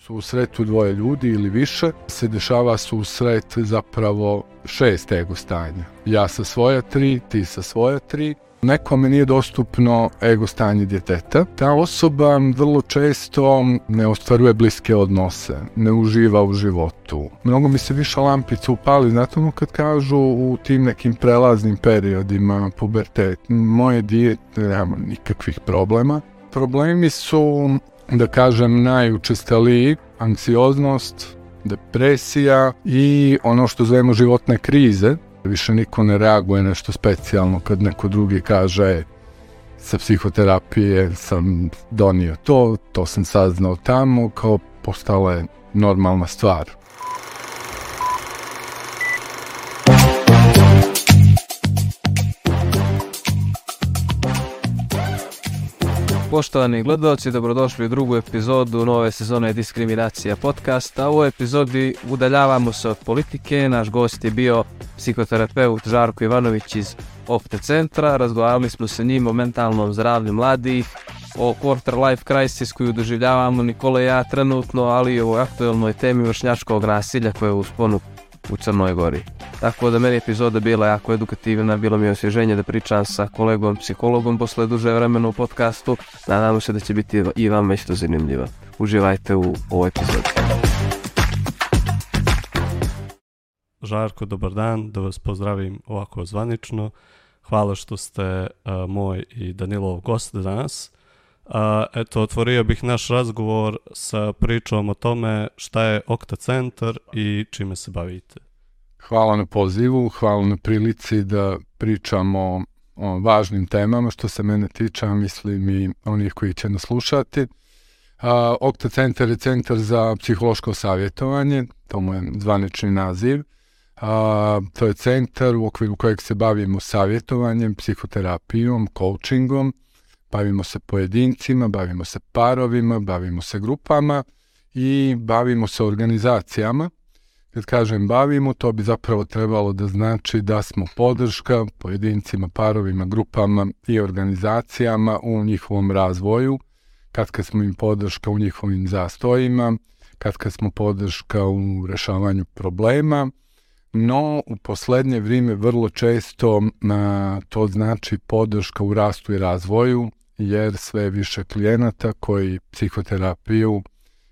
susretu dvoje ljudi ili više se dešava susret zapravo šest ego stanja. Ja sa svoja tri, ti sa svoja tri. Nekome nije dostupno ego stanje djeteta. Ta osoba vrlo često ne ostvaruje bliske odnose, ne uživa u životu. Mnogo mi se više lampica upali, znate ono kad kažu u tim nekim prelaznim periodima, pubertet, moje dijete nema nikakvih problema. Problemi su da kažem, najučestaliji anksioznost, depresija i ono što zovemo životne krize. Više niko ne reaguje nešto specijalno kad neko drugi kaže sa psihoterapije sam donio to, to sam saznao tamo, kao postala je normalna stvar. Poštovani gledalci, dobrodošli u drugu epizodu nove sezone Diskriminacija podcasta. U ovoj epizodi udaljavamo se od politike. Naš gost je bio psihoterapeut Žarko Ivanović iz Opte centra. Razgovarali smo sa njim o mentalnom zdravlju mladih, o quarter life crisis koju doživljavamo Nikola i ja trenutno, ali i o aktuelnoj temi vršnjačkog nasilja koje je u sponu u Crnoj Gori. Tako da meni epizoda bila jako edukativna, bilo mi je osvježenje da pričam sa kolegom psihologom posle duže vremena u podcastu. Nadamo se da će biti i vam isto zanimljiva. Uživajte u ovoj epizodi. Žarko, dobar dan, da vas pozdravim ovako zvanično. Hvala što ste uh, moj i Danilov gost danas. A, eto, otvorio bih naš razgovor sa pričom o tome šta je Okta centar i čime se bavite. Hvala na pozivu, hvala na prilici da pričamo o važnim temama što se mene tiče, mislim i onih koji će nas slušati. A, Okta centar je centar za psihološko savjetovanje, to mu je zvanični naziv. A, to je centar u okviru kojeg se bavimo savjetovanjem, psihoterapijom, coachingom, Bavimo se pojedincima, bavimo se parovima, bavimo se grupama i bavimo se organizacijama. Kad kažem bavimo, to bi zapravo trebalo da znači da smo podrška pojedincima, parovima, grupama i organizacijama u njihovom razvoju, kad kad smo im podrška u njihovim zastojima, kad kad smo podrška u rešavanju problema, no u poslednje vrijeme vrlo često a, to znači podrška u rastu i razvoju, jer sve više klijenata koji psihoterapiju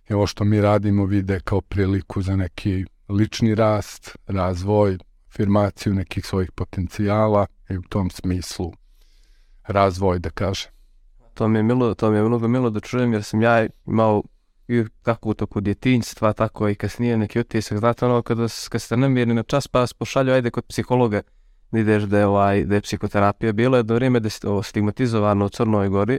i ovo što mi radimo vide kao priliku za neki lični rast, razvoj, afirmaciju nekih svojih potencijala i u tom smislu razvoj, da kažem. To mi je milo, to mi je mnogo milo da čujem jer sam ja imao i kako u toku djetinjstva, tako i kasnije neki utisak. Znate ono kada, kada ste namirni na čas pa vas pošalju, ajde kod psihologa, ideš da je, ovaj, da je psihoterapija bilo jedno vrijeme da je stigmatizovano u Crnoj Gori,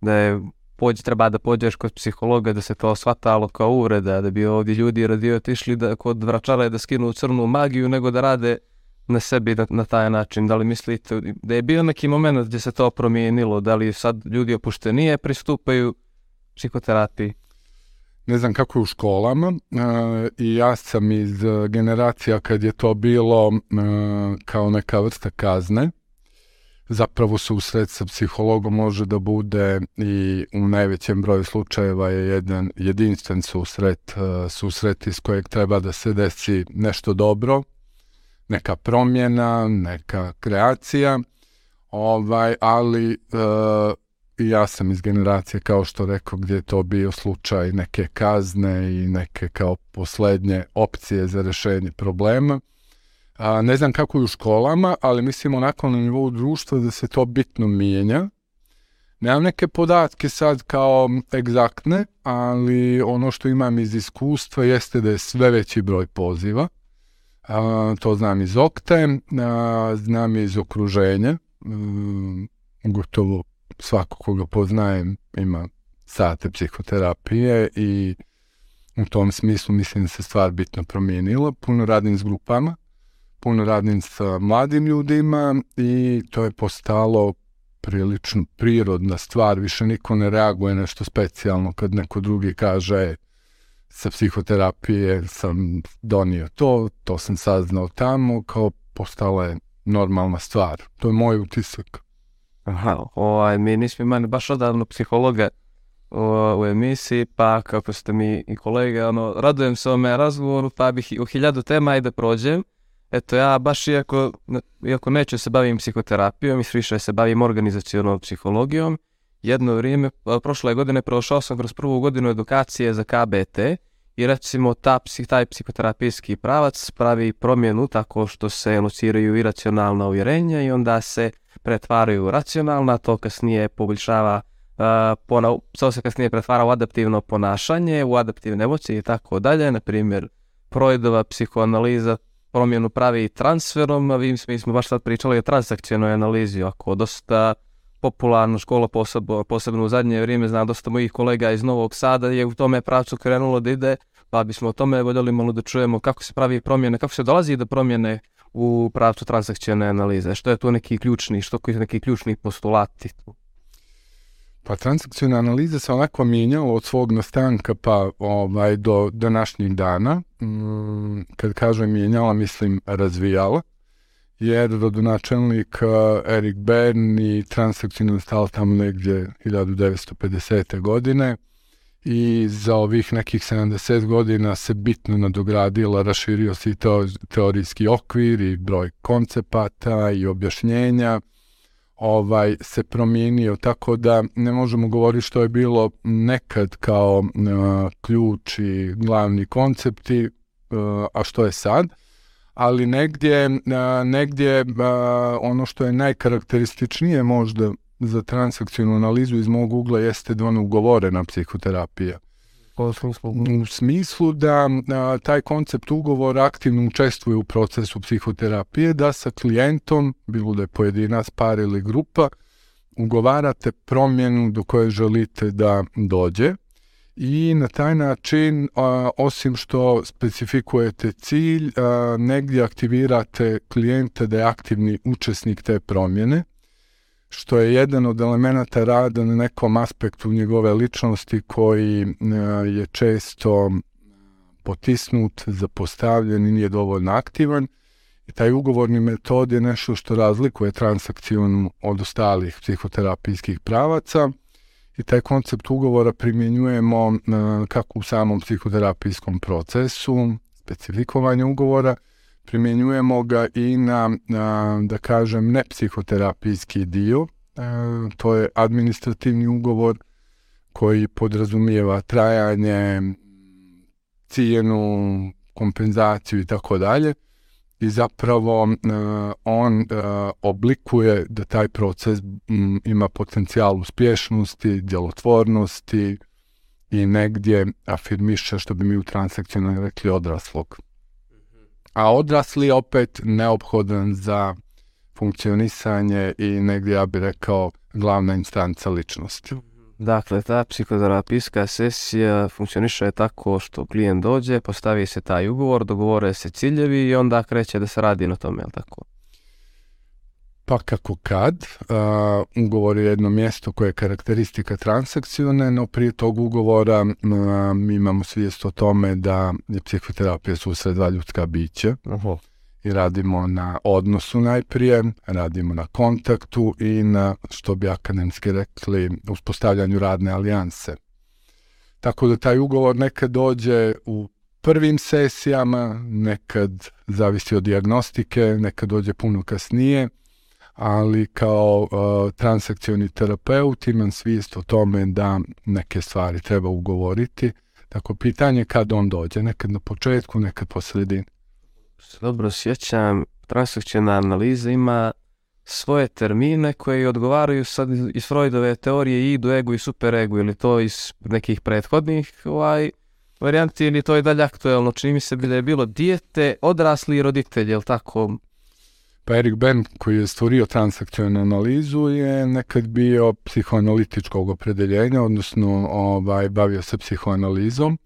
da je pođe, treba da pođeš kod psihologa da se to shvatalo kao uvreda, da bi ovdje ljudi radio otišli da, kod vračara da skinu crnu magiju nego da rade na sebi na, na taj način. Da li mislite da je bio neki moment gdje se to promijenilo, da li sad ljudi opuštenije pristupaju psihoterapiji? Ne znam kako je u školama e, i ja sam iz generacija kad je to bilo e, kao neka vrsta kazne. Zapravo susret sa psihologom može da bude i u najvećem broju slučajeva je jedan jedinstven susret, e, susret iz kojeg treba da se desi nešto dobro, neka promjena, neka kreacija, ovaj, ali e, ja sam iz generacije, kao što rekao, gdje je to bio slučaj neke kazne i neke kao poslednje opcije za rešenje problema. A, ne znam kako je u školama, ali mislim onako na nivou društva da se to bitno mijenja. Nemam neke podatke sad kao egzaktne, ali ono što imam iz iskustva jeste da je sve veći broj poziva. A, to znam iz okte, a, znam iz okruženja, a, gotovo svako koga poznajem ima sate psihoterapije i u tom smislu mislim da se stvar bitno promijenila. Puno radim s grupama, puno radim sa mladim ljudima i to je postalo prilično prirodna stvar. Više niko ne reaguje nešto specijalno kad neko drugi kaže sa psihoterapije sam donio to, to sam saznao tamo, kao postala je normalna stvar. To je moj utisak. Aha, ovaj, mi nismo imali baš odavno psihologa u, u emisiji, pa kako ste mi i kolege, ono, radujem se ovome razgovoru, pa bih u hiljadu tema i da prođem. Eto, ja baš iako, iako neću se bavim psihoterapijom i više se bavim organizacijonom psihologijom, jedno vrijeme, prošle godine prošao sam kroz prvu godinu edukacije za KBT i recimo ta, taj psihoterapijski pravac pravi promjenu tako što se lociraju iracionalna uvjerenja i onda se pretvaraju u racionalna, to kasnije poboljšava uh, to se kasnije pretvara u adaptivno ponašanje, u adaptivne emocije i tako dalje, na primjer Freudova psihoanaliza promjenu pravi transferom, a mi smo baš sad pričali o transakcionoj analizi, ako dosta popularna škola, posebno, posebno u zadnje vrijeme, znam dosta mojih kolega iz Novog Sada je u tome pravcu krenulo da ide, pa bismo o tome voljeli malo da čujemo kako se pravi promjene, kako se dolazi do promjene u pravcu transakcijone analize, što je tu neki ključni, što je neki ključni postulati tu. Pa transakcijna analiza se onako mijenjala od svog nastanka pa ovaj, do današnjih dana. Mm, kad kažem mijenjala, mislim razvijala. Jer rodonačelnik uh, Erik Bern i transakcijno stalo tamo negdje 1950. godine i za ovih nekih 70 godina se bitno nadogradila, raširio se i teorijski okvir i broj koncepata i objašnjenja. Ovaj se promijenio tako da ne možemo govoriti što je bilo nekad kao uh, ključ i glavni koncepti a što je sad. Ali negdje uh, negdje ono što je najkarakterističnije možda za transakcijnu analizu iz mog ugla jeste da ona ugovorena psihoterapija. U smislu da a, taj koncept ugovora aktivno učestvuje u procesu psihoterapije, da sa klijentom, bilo da je pojedinac, par ili grupa, ugovarate promjenu do koje želite da dođe i na taj način, a, osim što specifikujete cilj, a, negdje aktivirate klijenta da je aktivni učesnik te promjene, što je jedan od elemenata rada na nekom aspektu njegove ličnosti koji e, je često potisnut, zapostavljen i nije dovoljno aktivan. I taj ugovorni metod je nešto što razlikuje transakcijonu od ostalih psihoterapijskih pravaca i taj koncept ugovora primjenjujemo e, kako u samom psihoterapijskom procesu, specifikovanje ugovora, primjenjujemo ga i na, na da kažem, nepsihoterapijski dio. E, to je administrativni ugovor koji podrazumijeva trajanje, cijenu, kompenzaciju i tako dalje. I zapravo e, on e, oblikuje da taj proces ima potencijal uspješnosti, djelotvornosti i negdje afirmiše, što bi mi u transakcijnoj rekli, odraslog a odrasli opet neophodan za funkcionisanje i negdje ja bih rekao glavna instanca ličnosti. Dakle, ta psihoterapijska sesija funkcioniše tako što klijent dođe, postavi se taj ugovor, dogovore se ciljevi i onda kreće da se radi na tome, je tako? Pa kako kad, uh, ugovor je jedno mjesto koje je karakteristika transakcijone, no prije tog ugovora uh, mi imamo svijest o tome da je psihoterapija susred dva ljudska bića Aha. i radimo na odnosu najprije, radimo na kontaktu i na, što bi akademski rekli, uspostavljanju radne alijanse. Tako da taj ugovor nekad dođe u prvim sesijama, nekad zavisi od diagnostike, nekad dođe puno kasnije, ali kao uh, transakcioni terapeut imam svijest o tome da neke stvari treba ugovoriti. Tako pitanje kad on dođe, nekad na početku, nekad po sredini. Dobro sjećam, transakcijna analiza ima svoje termine koji odgovaraju sad iz Freudove teorije i idu ego i superego ili to iz nekih prethodnih ovaj, varijanti ili to je dalje aktuelno. Čini mi se da je bilo dijete, odrasli i roditelji, je tako? Pa Erik Ben, koji je stvorio transakcijonu analizu, je nekad bio psihoanalitičkog opredeljenja, odnosno ovaj, bavio se psihoanalizom.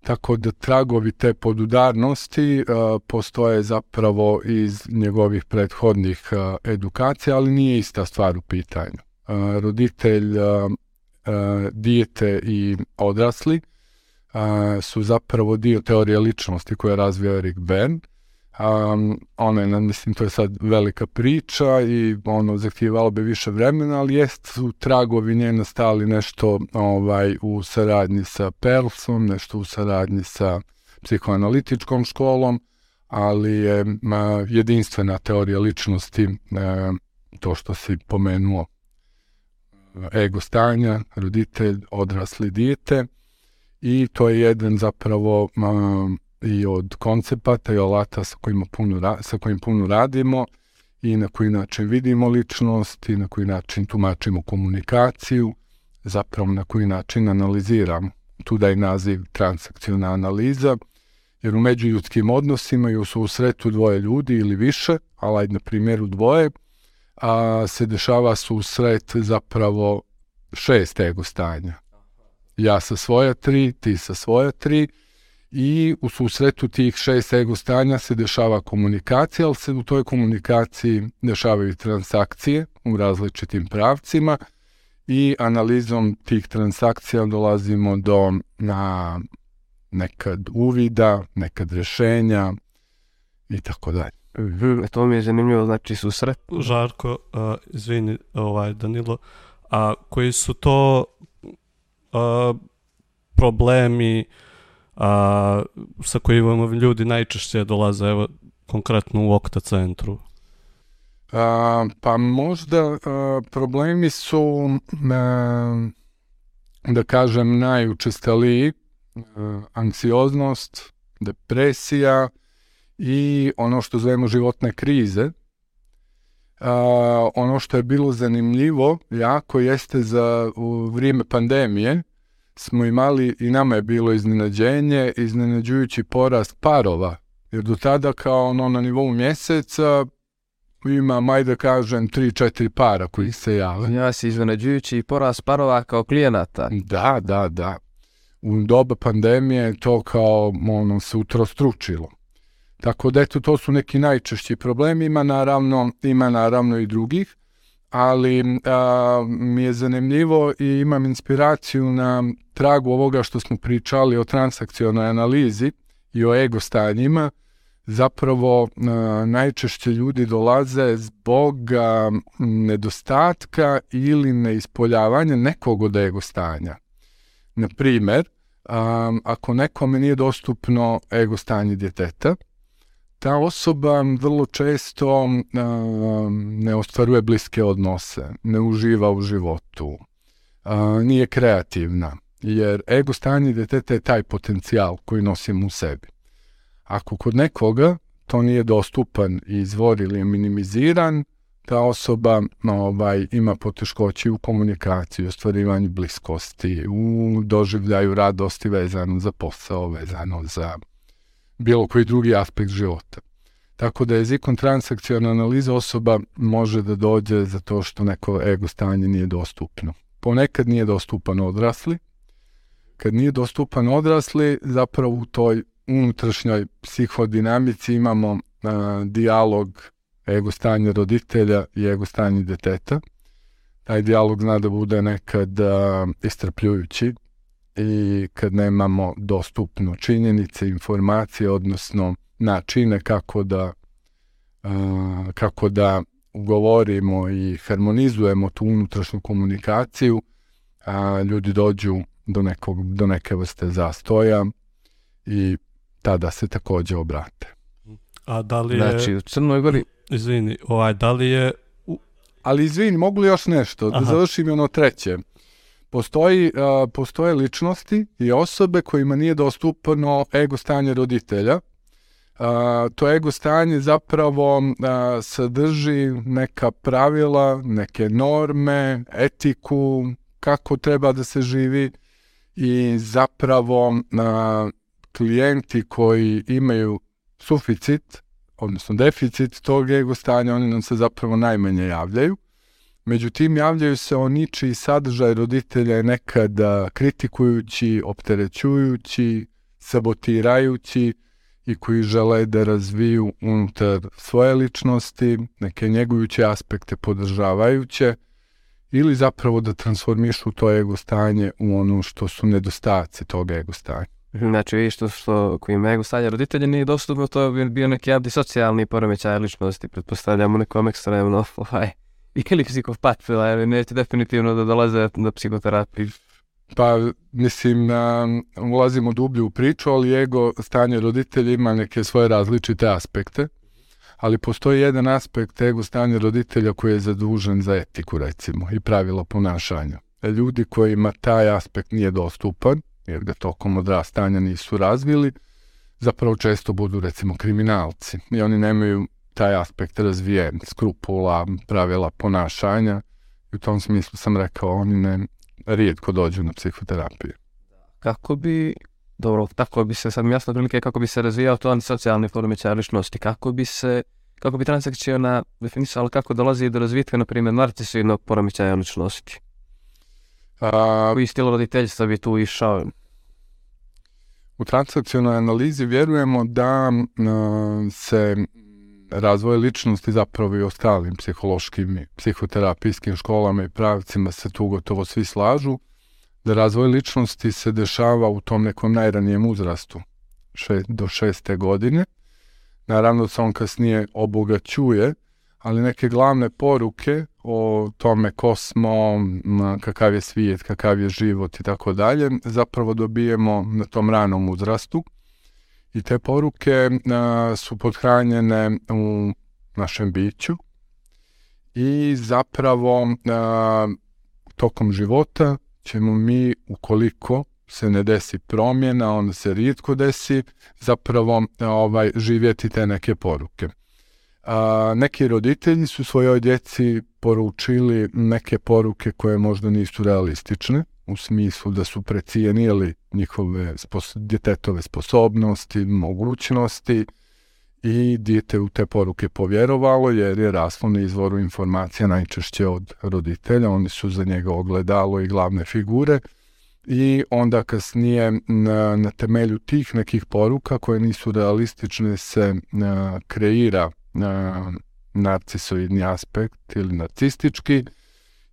Tako da tragovi te podudarnosti uh, postoje zapravo iz njegovih prethodnih uh, edukacija, ali nije ista stvar u pitanju. Uh, roditelj, dijete i odrasli su zapravo dio teorije ličnosti koje je razvio Erik Bern, Um, ono je, mislim, to je sad velika priča i ono, zahtijevalo bi više vremena, ali jest su tragovi nje nastali nešto ovaj, u saradnji sa Perlsom, nešto u saradnji sa psihoanalitičkom školom, ali je ma, jedinstvena teorija ličnosti e, to što si pomenuo. Ego stanja, roditelj, odrasli dijete i to je jedan zapravo ma, i od koncepata i alata sa kojima puno, sa kojim puno radimo i na koji način vidimo ličnost i na koji način tumačimo komunikaciju, zapravo na koji način analiziramo. Tu da je naziv transakcijona analiza, jer u međuljudskim odnosima i u susretu dvoje ljudi ili više, ali na primjeru dvoje, a, se dešava susret zapravo šest ego stanja. Ja sa svoja tri, ti sa svoja tri, i u susretu tih šest ego stanja se dešava komunikacija, ali se u toj komunikaciji dešavaju transakcije u različitim pravcima i analizom tih transakcija dolazimo do na nekad uvida, nekad rešenja i tako dalje. Mhm, to mi je zanimljivo, znači susret. Žarko, uh, izvini, ovaj, Danilo, a koji su to uh, problemi a, sa kojima ljudi najčešće dolaze, evo, konkretno u Okta centru? A, pa možda a, problemi su, a, da kažem, najučestaliji, a, anksioznost, depresija i ono što zovemo životne krize. A, ono što je bilo zanimljivo jako jeste za u vrijeme pandemije smo imali i nama je bilo iznenađenje, iznenađujući porast parova. Jer do tada kao ono na nivou mjeseca ima, maj da kažem, 3-4 para koji se jave. Ja si iznenađujući porast parova kao klijenata. Da, da, da. U doba pandemije to kao ono se utrostručilo. Tako da eto, to su neki najčešći problemi. Ima naravno, ima naravno i drugih ali a, mi je zanimljivo i imam inspiraciju na tragu ovoga što smo pričali o transakcionoj analizi i o ego stanjima, zapravo a, najčešće ljudi dolaze zbog a, nedostatka ili neispoljavanja nekog od ego stanja. Na primer, a, ako nekome nije dostupno ego stanje djeteta, ta osoba vrlo često ne ostvaruje bliske odnose, ne uživa u životu, nije kreativna, jer ego stanje deteta je taj potencijal koji nosimo u sebi. Ako kod nekoga to nije dostupan izvor ili je minimiziran, ta osoba ovaj, ima poteškoći u komunikaciji, u ostvarivanju bliskosti, u doživljaju radosti vezano za posao, vezano za bilo koji drugi aspekt života. Tako da jezikom transakcijona analiza osoba može da dođe za to što neko ego stanje nije dostupno. Ponekad nije dostupan odrasli. Kad nije dostupan odrasli, zapravo u toj unutrašnjoj psihodinamici imamo a, dijalog ego stanja roditelja i ego stanja deteta. Taj dijalog zna da bude nekad a, istrpljujući, i kad nemamo dostupno činjenice, informacije, odnosno načine kako da, a, kako da ugovorimo i harmonizujemo tu unutrašnju komunikaciju, a, ljudi dođu do, nekog, do neke vrste zastoja i tada se takođe obrate. A da li je... Znači, u Crnoj Gori... Izvini, ovaj, da li je... Ali izvini, mogu li još nešto? Da Aha. završim ono treće. Postoji, a, postoje ličnosti i osobe kojima nije dostupno ego stanje roditelja. A, to ego stanje zapravo a, sadrži neka pravila, neke norme, etiku, kako treba da se živi i zapravo a, klijenti koji imaju suficit, odnosno deficit tog ego stanja, oni nam se zapravo najmanje javljaju. Međutim, javljaju se o ničiji sadržaj roditelja je nekada kritikujući, opterećujući, sabotirajući i koji žele da razviju unutar svoje ličnosti, neke njegujuće aspekte podržavajuće ili zapravo da transformišu to ego stanje u ono što su nedostaci tog ego stanja. Znači, vidiš to što koji imaju stanje roditelja nije dostupno, to je bio neki antisocijalni poremećaj ličnosti, pretpostavljamo nekom ekstremno, ovaj, ili psikopat, ali neće definitivno da dolaze na psihoterapiju. Pa, mislim, um, ulazimo dublje u priču, ali ego stanje roditelja ima neke svoje različite aspekte, ali postoji jedan aspekt ego stanja roditelja koji je zadužen za etiku, recimo, i pravila ponašanja. Ljudi kojima taj aspekt nije dostupan, jer ga tokom odrastanja nisu razvili, zapravo često budu, recimo, kriminalci. I oni nemaju taj aspekt razvijen, skrupula, pravila ponašanja. I u tom smislu sam rekao, oni ne, rijetko dođu na psihoterapiju. Kako bi, dobro, tako bi se, sam jasno prilike kako bi se razvijao to antisocijalni poremećaj ličnosti, kako bi se, kako bi transakcijona definisala kako dolazi do razvitka, na primjer, narcisoidnog poremećaja ličnosti. A, Koji stil roditeljstva bi tu išao? U transakcionoj analizi vjerujemo da se razvoj ličnosti zapravo i ostalim psihološkim i psihoterapijskim školama i pravcima se tu gotovo svi slažu, da razvoj ličnosti se dešava u tom nekom najranijem uzrastu, še, do šeste godine. Naravno se on kasnije obogaćuje, ali neke glavne poruke o tome ko smo, kakav je svijet, kakav je život i tako dalje, zapravo dobijemo na tom ranom uzrastu i te poruke a, su podhranjene u našem biću i zapravo a, tokom života ćemo mi, ukoliko se ne desi promjena, onda se rijetko desi, zapravo ovaj, živjeti te neke poruke. A, neki roditelji su svojoj djeci poručili neke poruke koje možda nisu realistične, u smislu da su precijenili njihove spos djetetove sposobnosti, mogućnosti i dijete u te poruke povjerovalo jer je raslo na izvoru informacija najčešće od roditelja, oni su za njega ogledalo i glavne figure i onda kasnije na, na temelju tih nekih poruka koje nisu realistične se a, kreira a, narcisoidni aspekt ili narcistički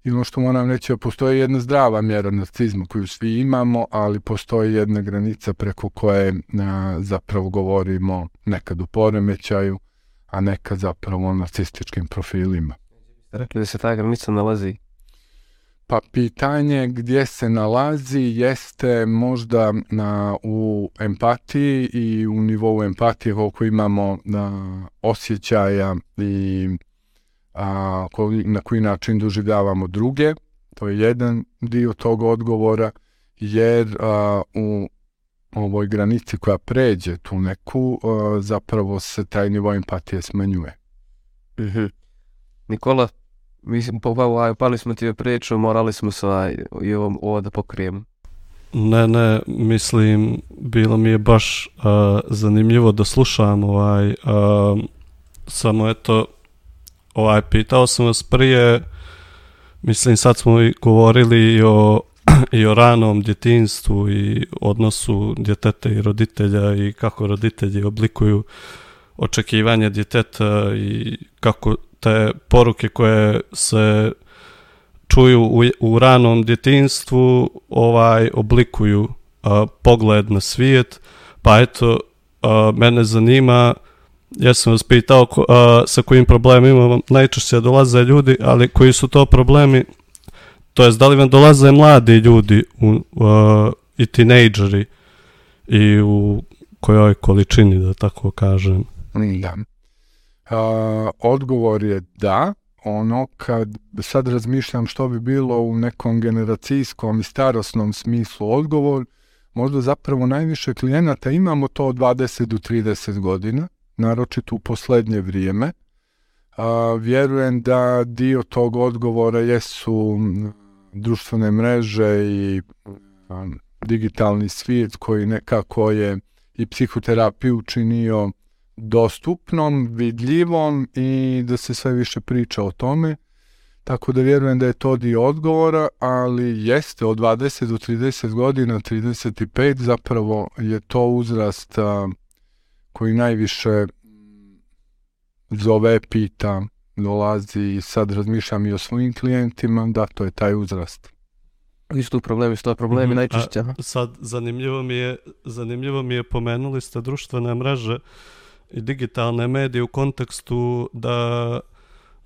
I ono što moram reći, postoji jedna zdrava mjera narcizma koju svi imamo, ali postoji jedna granica preko koje a, zapravo govorimo nekad u poremećaju, a nekad zapravo o narcističkim profilima. Rekli da se ta granica nalazi? Pa pitanje gdje se nalazi jeste možda na, u empatiji i u nivou empatije koliko imamo na, osjećaja i a, koji, na koji način doživljavamo druge. To je jedan dio tog odgovora, jer a, u ovoj granici koja pređe tu neku, a, zapravo se taj nivo empatije smanjuje. Mm -hmm. Nikola, mislim, pa, pali smo ti priču, morali smo se ovaj, i ovo, ovo da pokrijemo. Ne, ne, mislim, bilo mi je baš uh, zanimljivo da slušam ovaj, uh, samo eto, ovaj, pitao sam vas prije, mislim sad smo i govorili i o, i o ranom djetinstvu i odnosu djeteta i roditelja i kako roditelji oblikuju očekivanje djeteta i kako te poruke koje se čuju u, u ranom djetinstvu ovaj oblikuju a, pogled na svijet. Pa eto a, mene zanima ja sam vas pitao ko, a, sa kojim problemima najčešće dolaze ljudi, ali koji su to problemi, to jest da li vam dolaze mladi ljudi u, a, i tinejdžeri i u kojoj količini, da tako kažem? Da. A, odgovor je da, ono kad sad razmišljam što bi bilo u nekom generacijskom i starosnom smislu odgovor, možda zapravo najviše klijenata imamo to od 20 do 30 godina, naročito u poslednje vrijeme. A, vjerujem da dio tog odgovora jesu društvene mreže i a, digitalni svijet koji nekako je i psihoterapiju učinio dostupnom, vidljivom i da se sve više priča o tome. Tako da vjerujem da je to dio odgovora, ali jeste od 20 do 30 godina, 35 zapravo je to uzrast a, koji najviše zove, pita, dolazi i sad razmišljam i o svojim klijentima, da, to je taj uzrast. isto problemi, sto problemi Mhm, najčešće. a Sad, zanimljivo mi je, zanimljivo mi je pomenuli ste društvene mreže i digitalne medije u kontekstu da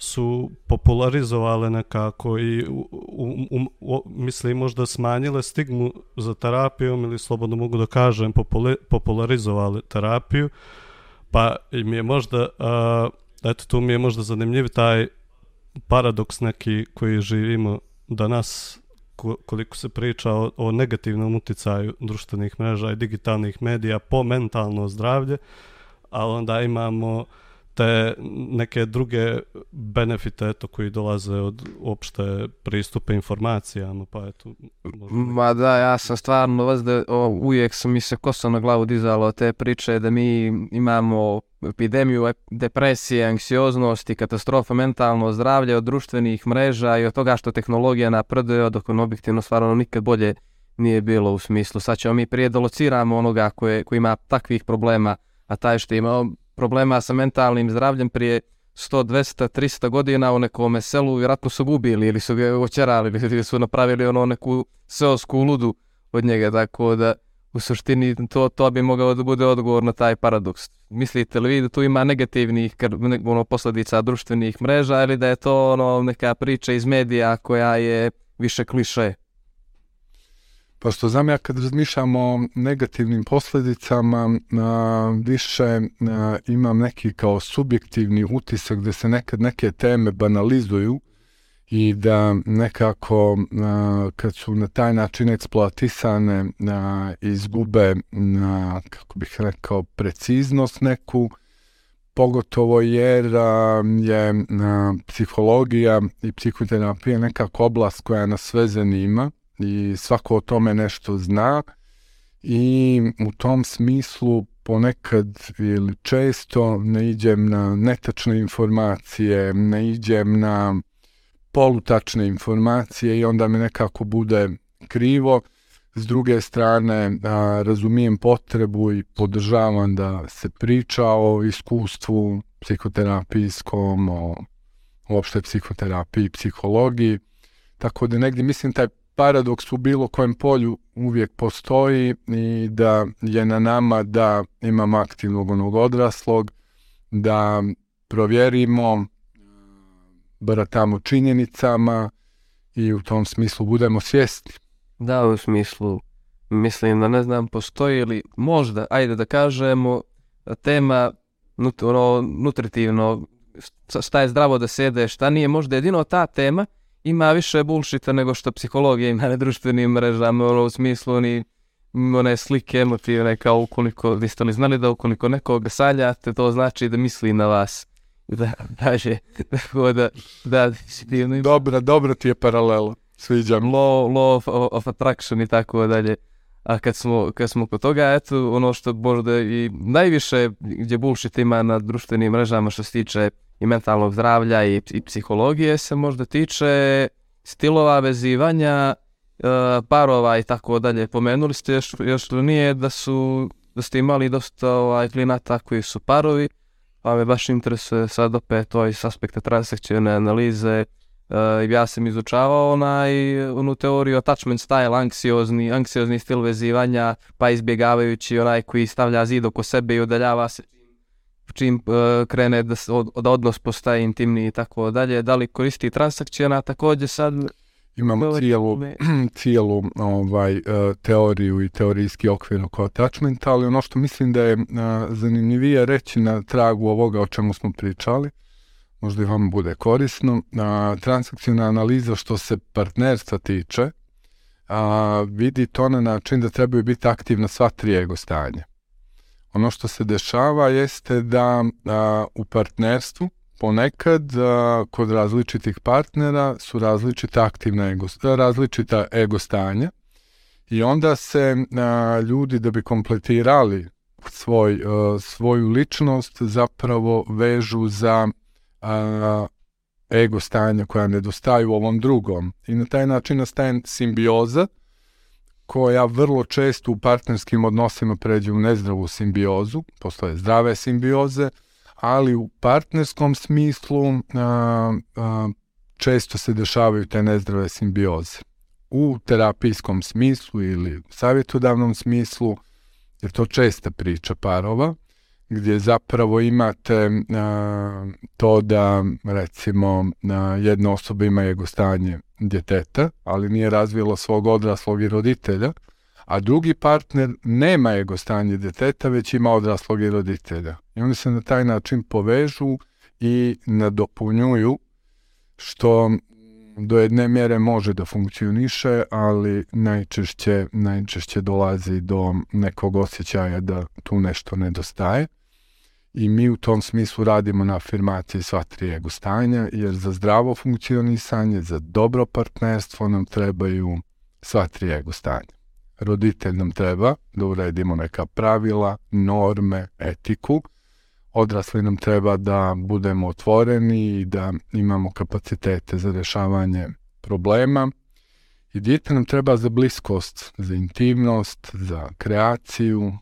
su popularizovale nekako i u, u, u, mislim možda smanjile stigmu za terapijom ili slobodno mogu da kažem populi- terapiju pa i mi je možda a, eto tu mi je možda zanimljiv taj paradoks neki koji živimo danas ko- koliko se priča o, o negativnom uticaju društvenih mreža i digitalnih medija po mentalno zdravlje, ali onda imamo te neke druge benefite eto, koji dolaze od opšte pristupe informacijama, pa eto... možda Ma da, ja sam stvarno vas da o, uvijek su mi se kosa na glavu dizalo te priče da mi imamo epidemiju ep- depresije, anksioznosti, katastrofa mentalno zdravlje od društvenih mreža i od toga što tehnologija napreduje, dok on objektivno stvarno nikad bolje nije bilo u smislu. Sad ćemo mi prije da lociramo onoga koje, koji ima takvih problema, a taj što je imao problema sa mentalnim zdravljem prije 100, 200, 300 godina u nekome selu, vjerojatno su ga ubili ili su ga očerali ili su napravili ono neku seosku ludu od njega, tako da u suštini to, to bi mogao da bude odgovor na taj paradoks. Mislite li vi da tu ima negativnih ono, posljedica društvenih mreža ili da je to ono neka priča iz medija koja je više kliše? Pa što znam ja kad razmišljam o negativnim posljedicama, a, više a, imam neki kao subjektivni utisak da se nekad neke teme banalizuju i da nekako a, kad su na taj način eksploatisane a, izgube, a, kako bih rekao, preciznost neku, pogotovo jer a, je a, psihologija i psihoterapija nekako oblast koja nas sve zanima i svako o tome nešto zna i u tom smislu ponekad ili često ne iđem na netačne informacije, ne iđem na polutačne informacije i onda mi nekako bude krivo. S druge strane, a, razumijem potrebu i podržavam da se priča o iskustvu psihoterapijskom, o uopšte psihoterapiji, psihologiji. Tako da negdje mislim taj paradoks u bilo kojem polju uvijek postoji i da je na nama da imamo aktivnog onog odraslog, da provjerimo, baratamo činjenicama i u tom smislu budemo svjesni. Da, u smislu, mislim da ne znam, postoji li možda, ajde da kažemo, tema nutritivno, šta- je zdravo da se jede, šta nije, možda jedino ta tema ima više bullshita nego što psihologija ima na društvenim mrežama, ono, u smislu ni one slike emotivne, kao ukoliko, vi ste li znali da ukoliko nekoga saljate, to znači da misli na vas. Da, kaže, tako da, da, ima Dobra, dobra ti je paralela. Sviđa mi. law, law of, of attraction i tako dalje. A kad smo, kad smo kod toga, eto, ono što možda i najviše gdje bullshit ima na društvenim mrežama što se tiče i mentalnog zdravlja i, i psihologije se možda tiče stilova vezivanja, e, parova i tako dalje. Pomenuli ste još, još nije da su da ste imali dosta ovaj, klinata koji su parovi, pa me baš interesuje sad opet to iz aspekta transakcijone analize, Uh, ja sam izučavao onaj, onu teoriju attachment style, anksiozni, anksiozni stil vezivanja, pa izbjegavajući onaj koji stavlja zid oko sebe i udaljava se čim uh, krene da, se od, da odnos postaje intimniji i tako dalje. Da li koristi transakcijona također sad? Imamo cijelu, cijelu ovaj, e, teoriju i teorijski okvir oko attachmenta, ali ono što mislim da je e, zanimljivije reći na tragu ovoga o čemu smo pričali, možda i vam bude korisno, transakcijna analiza što se partnerstva tiče, a, vidi to na način da trebaju biti aktivna sva tri ego stanja. Ono što se dešava jeste da a, u partnerstvu ponekad a, kod različitih partnera su različita aktivna ego, različita ego stanja i onda se a, ljudi da bi kompletirali svoj, a, svoju ličnost zapravo vežu za a, ego stanja koja nedostaju ovom drugom i na taj način nastaje simbioza koja vrlo često u partnerskim odnosima pređe u nezdravu simbiozu, postoje zdrave simbioze, ali u partnerskom smislu a, a, često se dešavaju te nezdrave simbioze. u terapijskom smislu ili savjetodavnom smislu, jer to česta priča parova, gdje zapravo imate a, to da recimo a, jedna osoba ima jego stanje djeteta, ali nije razvilo svog odraslog i roditelja, a drugi partner nema jego stanje djeteta, već ima odraslog i roditelja. I oni se na taj način povežu i nadopunjuju što do jedne mjere može da funkcioniše, ali najčešće, najčešće dolazi do nekog osjećaja da tu nešto nedostaje. I mi u tom smislu radimo na afirmaciji sva tri ego stanja, jer za zdravo funkcionisanje, za dobro partnerstvo nam trebaju sva tri ego stanja. Roditelj nam treba da uredimo neka pravila, norme, etiku, odrasli nam treba da budemo otvoreni i da imamo kapacitete za rešavanje problema. I dijete nam treba za bliskost, za intimnost, za kreaciju,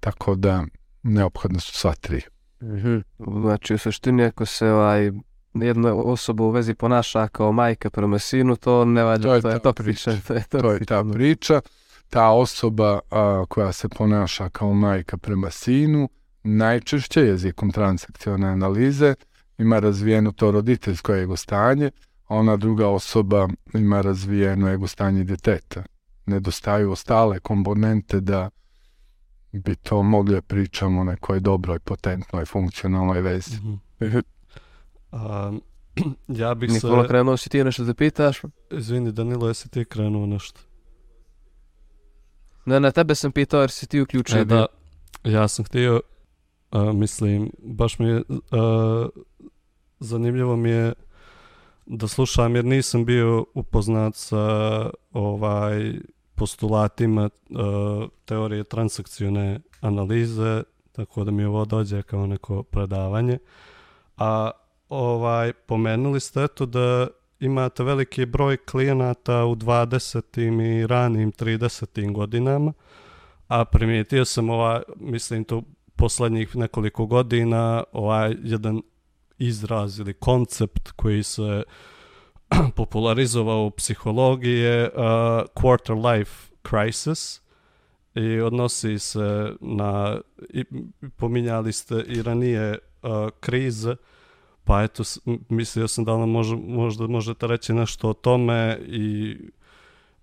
tako da neophodne su sva tri. Mm -hmm. Znači, u suštini, ako se ovaj, jedna osoba u vezi ponaša kao majka prema sinu, to ne vađa, to je, to je to priča. priča. To je, to To je ta priča. Ta osoba a, koja se ponaša kao majka prema sinu, najčešće jezikom transakcione analize ima razvijeno to roditeljsko ego stanje, a ona druga osoba ima razvijeno ego stanje djeteta. Nedostaju ostale komponente da bi to mogli da pričamo o nekoj dobroj, potentnoj, funkcionalnoj vezi. Mhm. A, ja bih Nikola, se... krenuo si ti nešto da pitaš? Izvini, Danilo, jesi ti krenuo nešto? Ne, ne, tebe sam pitao jer si ti uključio. E, da, ja sam htio, a, mislim, baš mi je, a, zanimljivo mi je da slušam jer nisam bio upoznat sa ovaj postulatima a, teorije transakcione analize, tako da mi ovo dođe kao neko predavanje. A ovaj pomenuli ste eto da imate veliki broj klijenata u 20. i ranim 30. godinama, a primijetio sam ovaj, mislim to poslednjih nekoliko godina, ovaj jedan izraz ili koncept koji se popularizovao u psihologiji je uh, quarter life crisis i odnosi se na, i, pominjali ste i ranije uh, krize, pa eto, mislio sam da nam može, možda možete reći nešto o tome i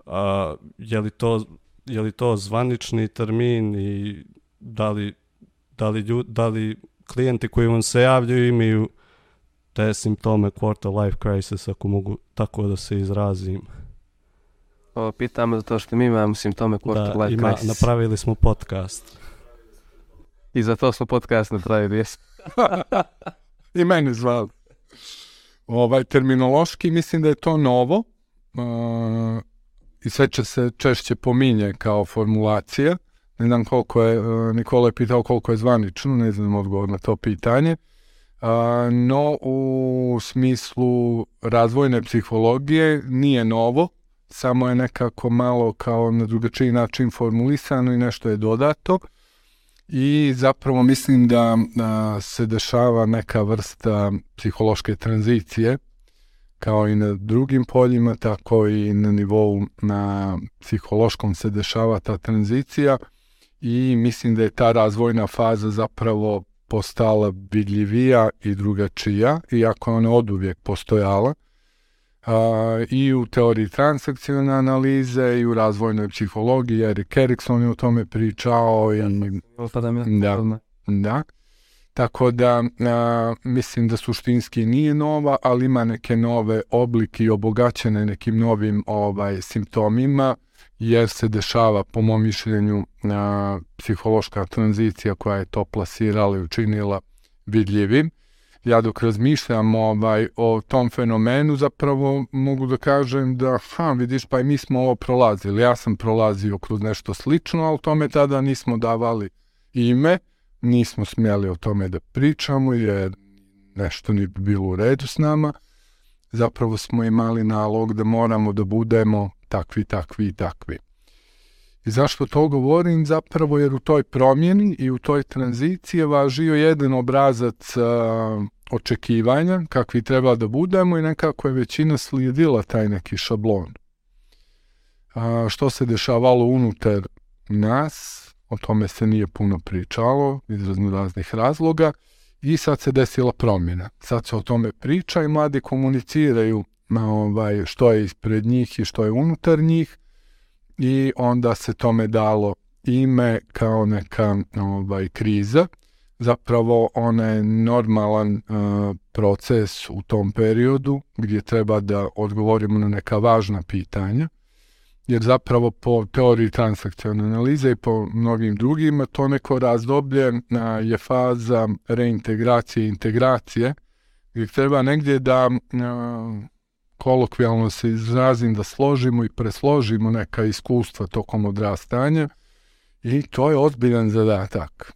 a, je, li to, je li to zvanični termin i da li, da li, ljud, da li klijenti koji vam se javljaju imaju te simptome quarter life crisis, ako mogu tako da se izrazim. Ovo pitamo zato što mi imamo simptome quarter da, life ima, crisis. napravili smo podcast. I za to smo podcast napravili, jes. I mene zvali. Ovaj, terminološki mislim da je to novo uh, i sve će se češće pominje kao formulacija. Ne znam koliko je, uh, Nikola je pitao koliko je zvanično, ne znam odgovor na to pitanje. Uh, no u smislu razvojne psihologije nije novo, samo je nekako malo kao na drugačiji način formulisano i nešto je dodato. I zapravo mislim da a, se dešava neka vrsta psihološke tranzicije kao i na drugim poljima, tako i na nivou na psihološkom se dešava ta tranzicija. I mislim da je ta razvojna faza zapravo postala vidljivija i drugačija, iako ona od uvijek postojala, a, i u teoriji transakcijne analize i u razvojnoj psihologiji, Erik Erikson je o tome pričao i Da. da. Tako da a, mislim da suštinski nije nova, ali ima neke nove oblike i obogaćene nekim novim ovaj simptomima, jer se dešava, po mom mišljenju, a, psihološka tranzicija koja je to plasirala i učinila vidljivim. Ja dok razmišljam ovaj, o tom fenomenu, zapravo mogu da kažem da, ha, vidiš, pa i mi smo ovo prolazili. Ja sam prolazio kroz nešto slično, ali tome tada nismo davali ime, nismo smjeli o tome da pričamo jer nešto nije bilo u redu s nama. Zapravo smo imali nalog da moramo da budemo takvi, takvi i takvi. I zašto to govorim? Zapravo jer u toj promjeni i u toj tranziciji je važio jedan obrazac a, očekivanja kakvi treba da budemo i nekako je većina slijedila taj neki šablon. A, što se dešavalo unutar nas, o tome se nije puno pričalo iz raznih razloga i sad se desila promjena. Sad se o tome priča i mladi komuniciraju ovaj, što je ispred njih i što je unutar njih i onda se tome dalo ime kao neka ovaj, kriza. Zapravo ona je normalan uh, proces u tom periodu gdje treba da odgovorimo na neka važna pitanja jer zapravo po teoriji transakcijone analize i po mnogim drugima to neko razdoblje a, je faza reintegracije i integracije gdje treba negdje da a, kolokvijalno se izrazim da složimo i presložimo neka iskustva tokom odrastanja i to je ozbiljan zadatak.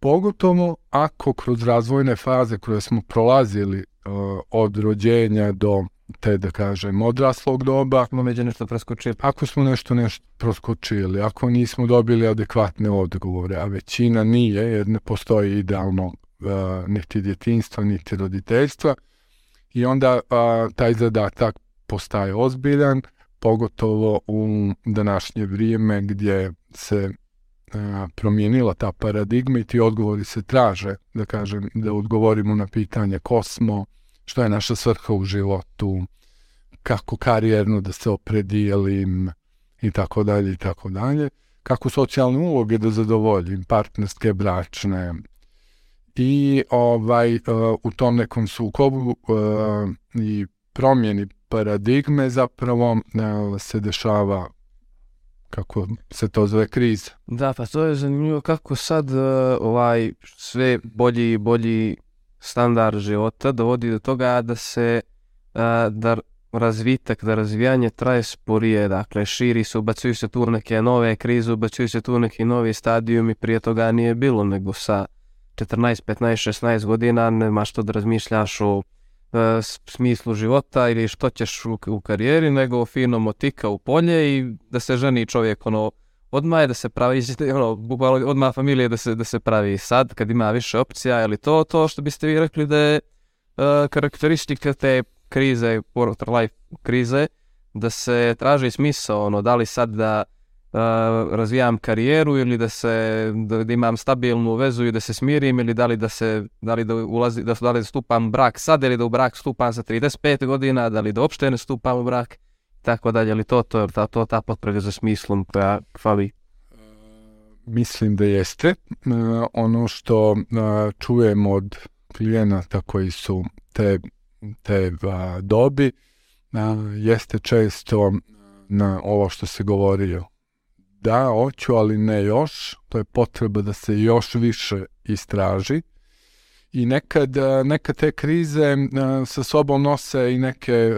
Pogotovo ako kroz razvojne faze koje smo prolazili uh, od rođenja do te da kažem odraslog doba. Smo među nešto preskočili. Ako smo nešto nešto preskočili, ako nismo dobili adekvatne odgovore, a većina nije jer ne postoji idealno uh, niti djetinstva, niti roditeljstva i onda uh, taj zadatak postaje ozbiljan, pogotovo u današnje vrijeme gdje se a, promijenila ta paradigma i ti odgovori se traže, da kažem, da odgovorimo na pitanje ko smo, što je naša svrha u životu, kako karijerno da se opredijelim i tako dalje i tako dalje, kako socijalne uloge da zadovoljim, partnerske, bračne. I ovaj uh, u tom nekom sukobu uh, i promjeni paradigme zapravo uh, se dešava kako se to zove kriza. Da, pa to je zanimljivo kako sad ovaj sve bolji i bolji standard života dovodi do toga da se da razvitak, da razvijanje traje sporije, dakle širi se, ubacuju se tu neke nove krize, ubacuju se tu neki novi stadijumi, prije toga nije bilo, nego sa 14, 15, 16 godina nema što da razmišljaš o e, smislu života ili što ćeš u, u karijeri, nego fino motika u polje i da se ženi čovjek ono odmah je da se pravi ono, bukvalno odmah familije da se, da se pravi. Sad kad ima više opcija ili to, to što biste vi rekli da je uh, karakteristika te krize, quarter life krize, da se traži smisao, ono, da li sad da razvijam karijeru ili da se da, da, imam stabilnu vezu i da se smirim ili da li da se da li da ulazi da, da li stupam brak sad ili da u brak stupam sa 35 godina, da li da uopšte ne stupam u brak tako dalje, ali to to ta to ta potraga za smislom koja fali. Mislim da jeste. Uh, ono što čujem od klijenata koji su te te dobi jeste često na ovo što se govorio. Da, hoću, ali ne još. To je potreba da se još više istraži. I nekad, nekad te krize sa sobom nose i neke,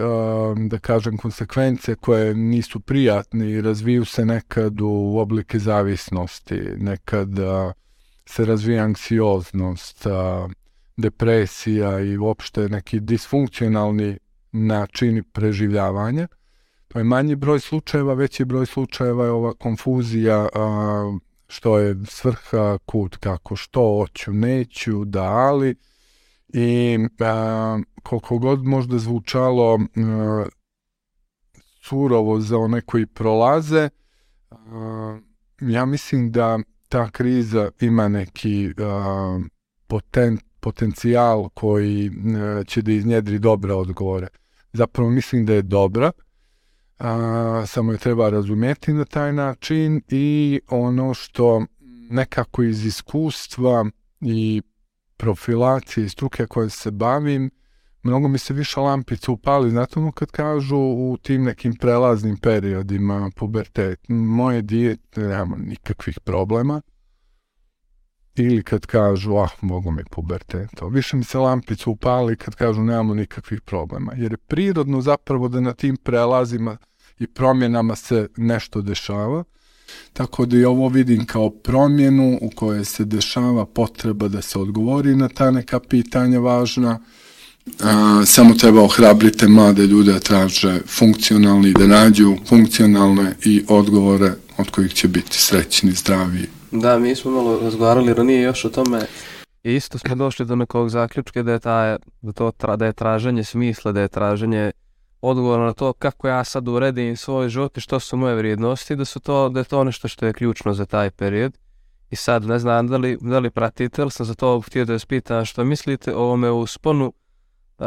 da kažem, konsekvence koje nisu prijatne i razviju se nekad u oblike zavisnosti. Nekad se razvija anksioznost, depresija i uopšte neki disfunkcionalni načini preživljavanja. To je manji broj slučajeva, veći broj slučajeva je ova konfuzija a, što je svrha, kut, kako, što hoću, neću, da, ali i a, koliko god možda zvučalo a, surovo za one koji prolaze, a, ja mislim da ta kriza ima neki a, potent potencijal koji e, će da iznjedri dobre odgovore. Zapravo mislim da je dobra, a, samo je treba razumjeti na taj način i ono što nekako iz iskustva i profilacije i struke koje se bavim, mnogo mi se više lampica upali, znate ono kad kažu u tim nekim prelaznim periodima pubertet, moje dijete nema nikakvih problema, ili kad kažu, ah, mogu mi puberteto. Više mi se lampica upali kad kažu nemamo nikakvih problema. Jer je prirodno zapravo da na tim prelazima i promjenama se nešto dešava. Tako da i ovo vidim kao promjenu u kojoj se dešava potreba da se odgovori na ta neka pitanja važna. A, samo treba ohrabriti mlade ljude da traže funkcionalni, da nađu funkcionalne i odgovore od kojih će biti srećni, zdravi Da, mi smo malo razgovarali ranije još o tome. I isto smo došli do nekog zaključka da je, ta, da, to tra, da je traženje smisla, da je traženje odgovor na to kako ja sad uredim svoj život i što su moje vrijednosti, da, su to, da je to nešto što je ključno za taj period. I sad ne znam da li, da li pratite, ali sam za to htio da vas pitam što mislite o ovome u sponu uh,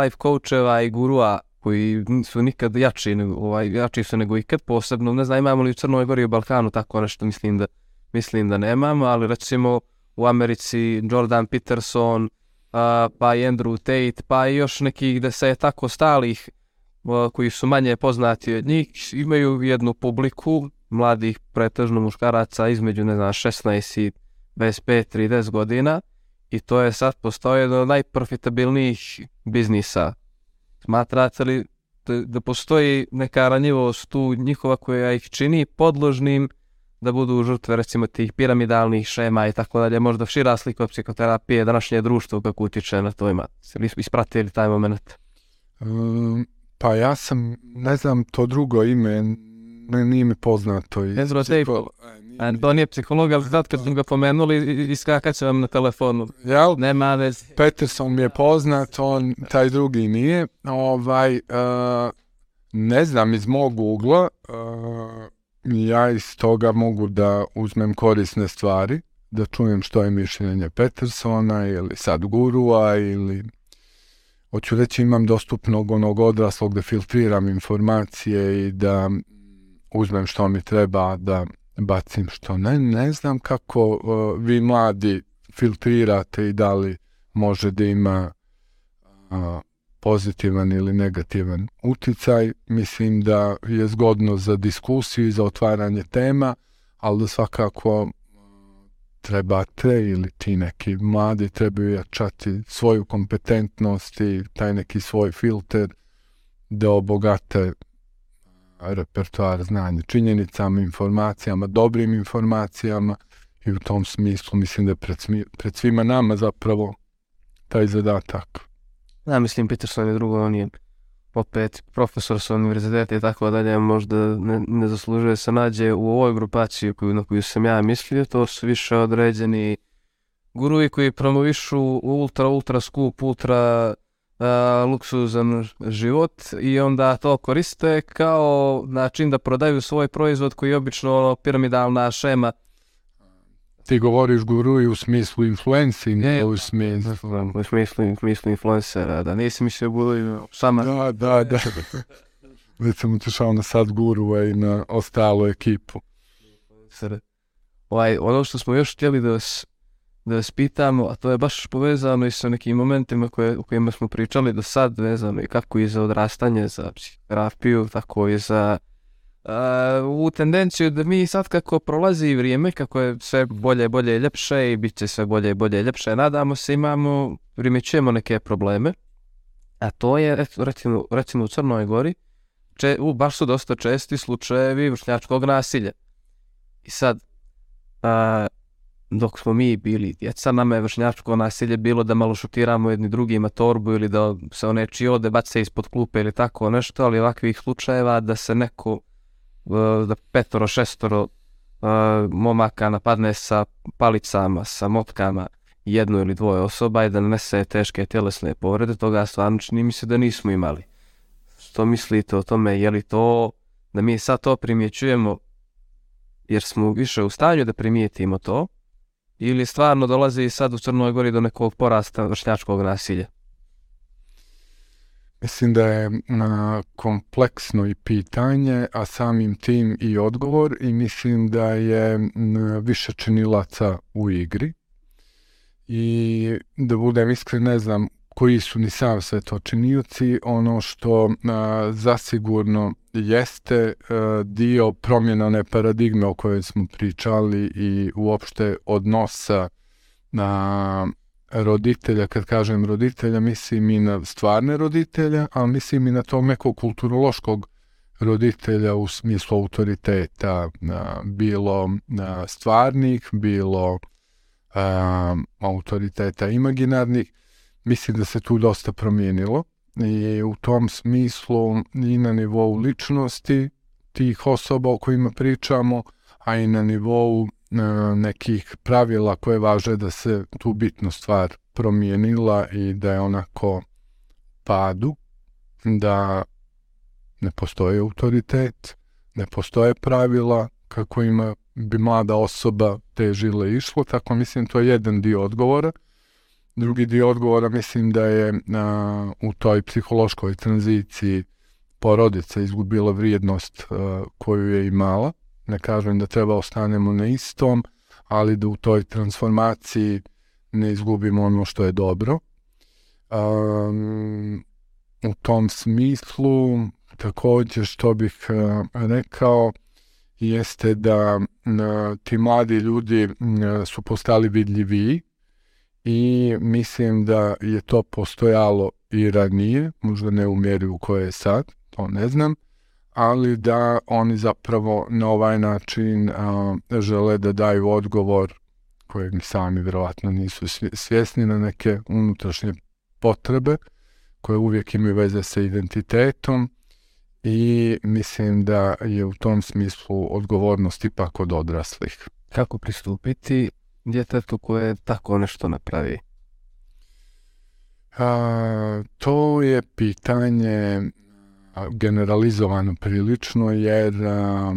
life coacheva i gurua koji su nikad jači, ovaj, jači su nego ikad, posebno, ne znam, imamo li u Crnoj Gori i u Balkanu tako nešto, mislim da, mislim da nemamo, ali recimo u Americi Jordan Peterson, uh, pa i Andrew Tate, pa i još nekih da se tako stalih uh, koji su manje poznati od njih, imaju jednu publiku mladih pretežno muškaraca između, ne znam, 16 i 25-30 godina i to je sad postoje jedno od najprofitabilnijih biznisa Smatrate li da, da postoji neka ranjivost tu njihova koja ih čini podložnim da budu žrtve recimo tih piramidalnih šema i tako dalje, možda šira slika psihoterapije, današnje društvo kako utiče na to ima. Ili ispratili taj moment? Um, pa ja sam, ne znam to drugo ime, ne, nije mi poznato. Ezra. A to nije psiholog, ali sad kad smo ga pomenuli, iskakat će vam na telefonu. Jel? Nema vez. Peterson mi je poznat, on, taj drugi nije. Ovaj, uh, ne znam, iz mog ugla, uh, ja iz toga mogu da uzmem korisne stvari, da čujem što je mišljenje Petersona ili sad gurua ili hoću reći imam dostupnog onog odraslog da filtriram informacije i da uzmem što mi treba da bacim što ne. Ne znam kako uh, vi mladi filtrirate i da li može da ima uh, pozitivan ili negativan uticaj. Mislim da je zgodno za diskusiju i za otvaranje tema, ali da svakako trebate ili ti neki mladi trebaju jačati svoju kompetentnost i taj neki svoj filter da obogate repertoar znanja, činjenicama, informacijama, dobrim informacijama i u tom smislu mislim da je pred, pred svima nama zapravo taj zadatak. Ja mislim Peterson je drugo, on je opet profesor sa univerziteta i tako dalje, možda ne, ne zaslužuje se nađe u ovoj grupaciji koju, na koju sam ja mislio, to su više određeni guruji koji promovišu ultra, ultra skup, ultra uh, luksuzan život i onda to koriste kao način da prodaju svoj proizvod koji je obično ono, piramidalna šema. Ti govoriš guru i u smislu influencing, je, u smislu... U smislu, u smislu influencera, da nisi mislio budu sama... Da, da, da. Već sam utišao na sad guru i na ostalu ekipu. Ovaj, ono što smo još htjeli da vas da vas pitamo, a to je baš povezano i sa nekim momentima koje, o kojima smo pričali do sad, vezano i kako i za odrastanje, za psihoterapiju, tako i za u tendenciju da mi sad kako prolazi vrijeme, kako je sve bolje, bolje i ljepše i bit će sve bolje i bolje i ljepše, nadamo se imamo, primjećujemo neke probleme, a to je, recimo, recimo u Crnoj Gori, če, u, baš su dosta česti slučajevi vršnjačkog nasilja. I sad, uh, dok smo mi bili djeca, nama je vršnjačko nasilje bilo da malo šutiramo jedni drugima torbu ili da se o nečiji ode bace ispod klupe ili tako nešto, ali ovakvih slučajeva da se neko, da petoro, šestoro e, momaka napadne sa palicama, sa motkama jednu ili dvoje osoba i da nanese teške tjelesne povrede, toga stvarno čini mi se da nismo imali. Što mislite o tome, je li to, da mi sad to primjećujemo jer smo više u stanju da primijetimo to, ili stvarno dolazi sad u Crnoj Gori do nekog porasta vršnjačkog nasilja? Mislim da je a, kompleksno i pitanje, a samim tim i odgovor i mislim da je m, više činilaca u igri. I da budem iskren, ne znam koji su ni sam sve to činioci, ono što a, zasigurno jeste a, dio promjena one paradigme o kojoj smo pričali i uopšte odnosa na roditelja, kad kažem roditelja, mislim i na stvarne roditelja, ali mislim i na tog nekog kulturološkog roditelja u smislu autoriteta, a, bilo a, stvarnih, bilo a, autoriteta imaginarnih, mislim da se tu dosta promijenilo i u tom smislu i na nivou ličnosti tih osoba o kojima pričamo, a i na nivou nekih pravila koje važe da se tu bitnu stvar promijenila i da je onako padu, da ne postoji autoritet, ne postoje pravila kako ima bi mlada osoba težila i išlo, tako mislim to je jedan dio odgovora. Drugi dio odgovora mislim da je a, u toj psihološkoj tranziciji porodica izgubila vrijednost a, koju je imala. Ne kažem da treba ostanemo na istom, ali da u toj transformaciji ne izgubimo ono što je dobro. Um, u tom smislu takođe što bih uh, rekao jeste da uh, ti mladi ljudi uh, su postali vidljiviji i mislim da je to postojalo i ranije, možda ne u mjeri u kojoj je sad, to ne znam, ali da oni zapravo na ovaj način a, žele da daju odgovor kojeg sami vjerovatno nisu svjesni na neke unutrašnje potrebe koje uvijek imaju veze sa identitetom i mislim da je u tom smislu odgovornost ipak od odraslih. Kako pristupiti djetetu koje tako nešto napravi? A, to je pitanje generalizovano prilično jer a,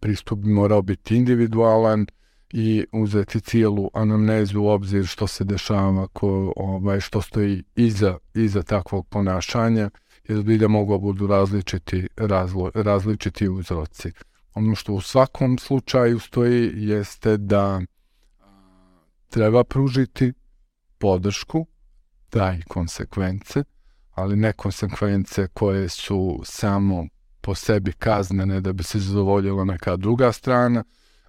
pristup bi morao biti individualan i uzeti cijelu anamnezu u obzir što se dešava, ko, ovaj, što stoji iza, iza takvog ponašanja, jer bi da mogu budu različiti, razlo, različiti uzroci. Ono što u svakom slučaju stoji jeste da treba pružiti podršku, da i konsekvence, ali ne konsekvence koje su samo po sebi kaznene da bi se zadovoljila neka druga strana,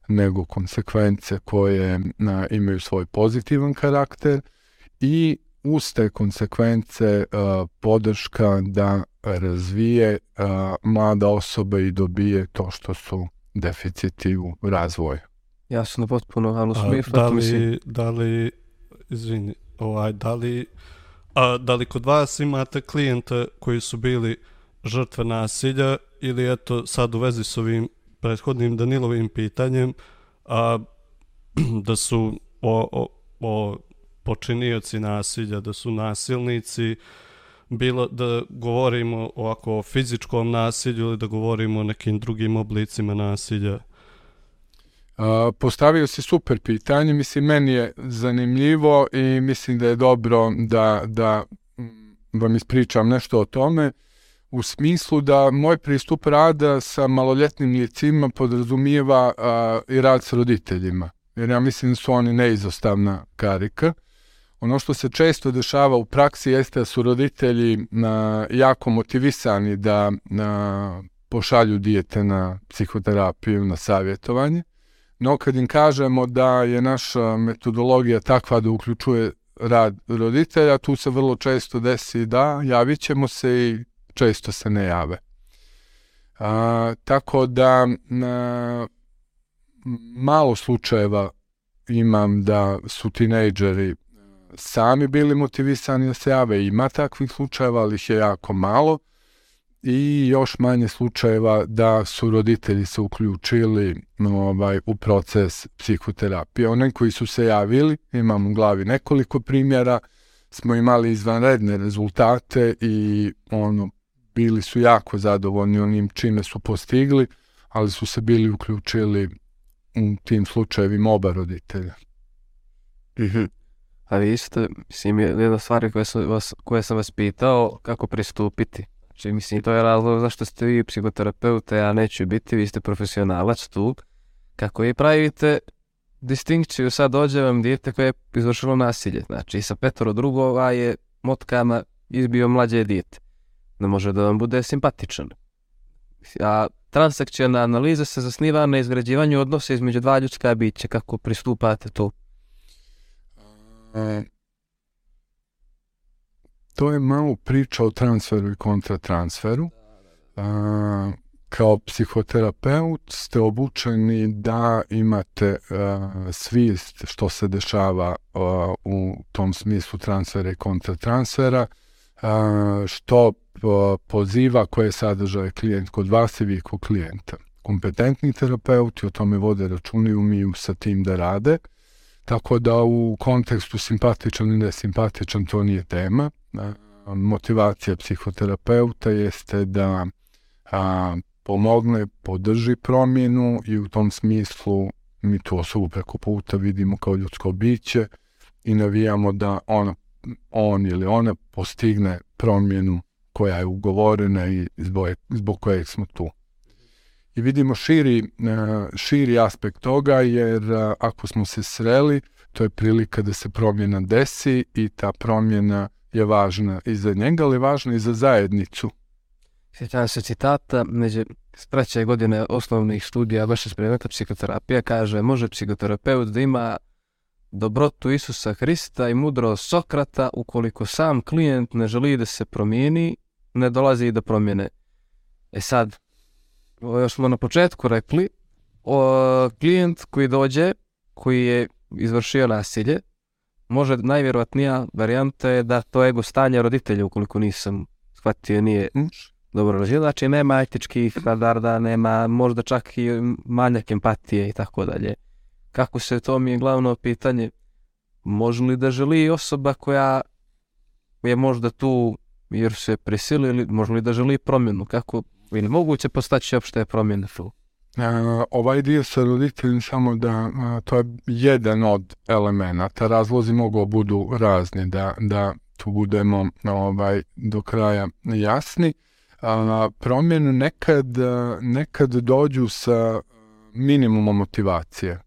nego konsekvence koje na, imaju svoj pozitivan karakter i uz te konsekvence uh, podrška da razvije uh, mlada osoba i dobije to što su deficiti u razvoju. Jasno, potpuno, ali smislu... Da li, da li, izvini, ovaj, da li, a, da li kod vas imate klijente koji su bili žrtve nasilja ili eto sad u vezi s ovim prethodnim Danilovim pitanjem a, da su o, o, o počinioci nasilja, da su nasilnici, bilo da govorimo ovako o fizičkom nasilju ili da govorimo o nekim drugim oblicima nasilja? Postavio si super pitanje, mislim, meni je zanimljivo i mislim da je dobro da, da vam ispričam nešto o tome u smislu da moj pristup rada sa maloljetnim licima podrazumijeva uh, i rad s roditeljima, jer ja mislim da su oni neizostavna karika. Ono što se često dešava u praksi jeste da su roditelji uh, jako motivisani da uh, pošalju dijete na psihoterapiju, na savjetovanje, no kad im kažemo da je naša metodologija takva da uključuje rad roditelja, tu se vrlo često desi da javit ćemo se i često se ne jave. A, tako da a, malo slučajeva imam da su tinejdžeri sami bili motivisani da se jave. Ima takvih slučajeva, ali ih je jako malo i još manje slučajeva da su roditelji se uključili ovaj, u proces psihoterapije. One koji su se javili, imam u glavi nekoliko primjera, smo imali izvanredne rezultate i ono bili su jako zadovoljni onim čime su postigli, ali su se bili uključili u tim slučajevima oba roditelja. Mm -hmm. A vi isto, mislim, jedna stvar koje sam vas, koje sam vas pitao, kako pristupiti Znači, mislim, to je razlog zašto ste vi psihoterapeute, ja neću biti, vi ste profesionalac tu. Kako vi pravite distinkciju, sad dođe vam dijete koje je izvršilo nasilje. Znači, sa petoro drugova je motkama izbio mlađe dijete. Ne može da vam bude simpatičan. A transakcijona analiza se zasniva na izgrađivanju odnosa između dva ljudska bića. Kako pristupate tu? E, to je malo priča o transferu i kontratransferu. A, kao psihoterapeut ste obučeni da imate a, svijest što se dešava a, u tom smislu transfera i kontratransfera, a, što a, poziva koje sadržaje klijent kod vas i vi kod klijenta. Kompetentni terapeuti o tome vode računi i umiju sa tim da rade, tako da u kontekstu simpatičan i nesimpatičan to nije tema motivacija psihoterapeuta jeste da a, pomogne, podrži promjenu i u tom smislu mi tu osobu preko puta vidimo kao ljudsko biće i navijamo da ona, on ili ona postigne promjenu koja je ugovorena i zbog, zbog koje smo tu. I vidimo širi, e, širi aspekt toga jer e, ako smo se sreli, to je prilika da se promjena desi i ta promjena je važna i za njega, ali je važna i za zajednicu. Sjećam se citata među treće godine osnovnih studija vaše spremeta psihoterapija kaže može psihoterapeut da ima dobrotu Isusa Hrista i mudro Sokrata ukoliko sam klijent ne želi da se promijeni, ne dolazi i do promjene. E sad, još smo na početku rekli, o, klijent koji dođe, koji je izvršio nasilje, može najvjerojatnija varijanta je da to ego stanje roditelja, ukoliko nisam shvatio, nije mm. dobro razvijen. Znači, nema etičkih standarda, nema možda čak i manjak empatije i tako dalje. Kako se to mi je glavno pitanje, može li da želi osoba koja je možda tu jer se prisilili, može li da želi promjenu, kako, ili moguće postaći opšte promjene tu? Uh, ovaj dio sa roditeljima samo da uh, to je jedan od elemenata, razlozi mogu budu razni, da, da tu budemo ovaj, do kraja jasni. Uh, promjene nekad, nekad dođu sa minimumom motivacije.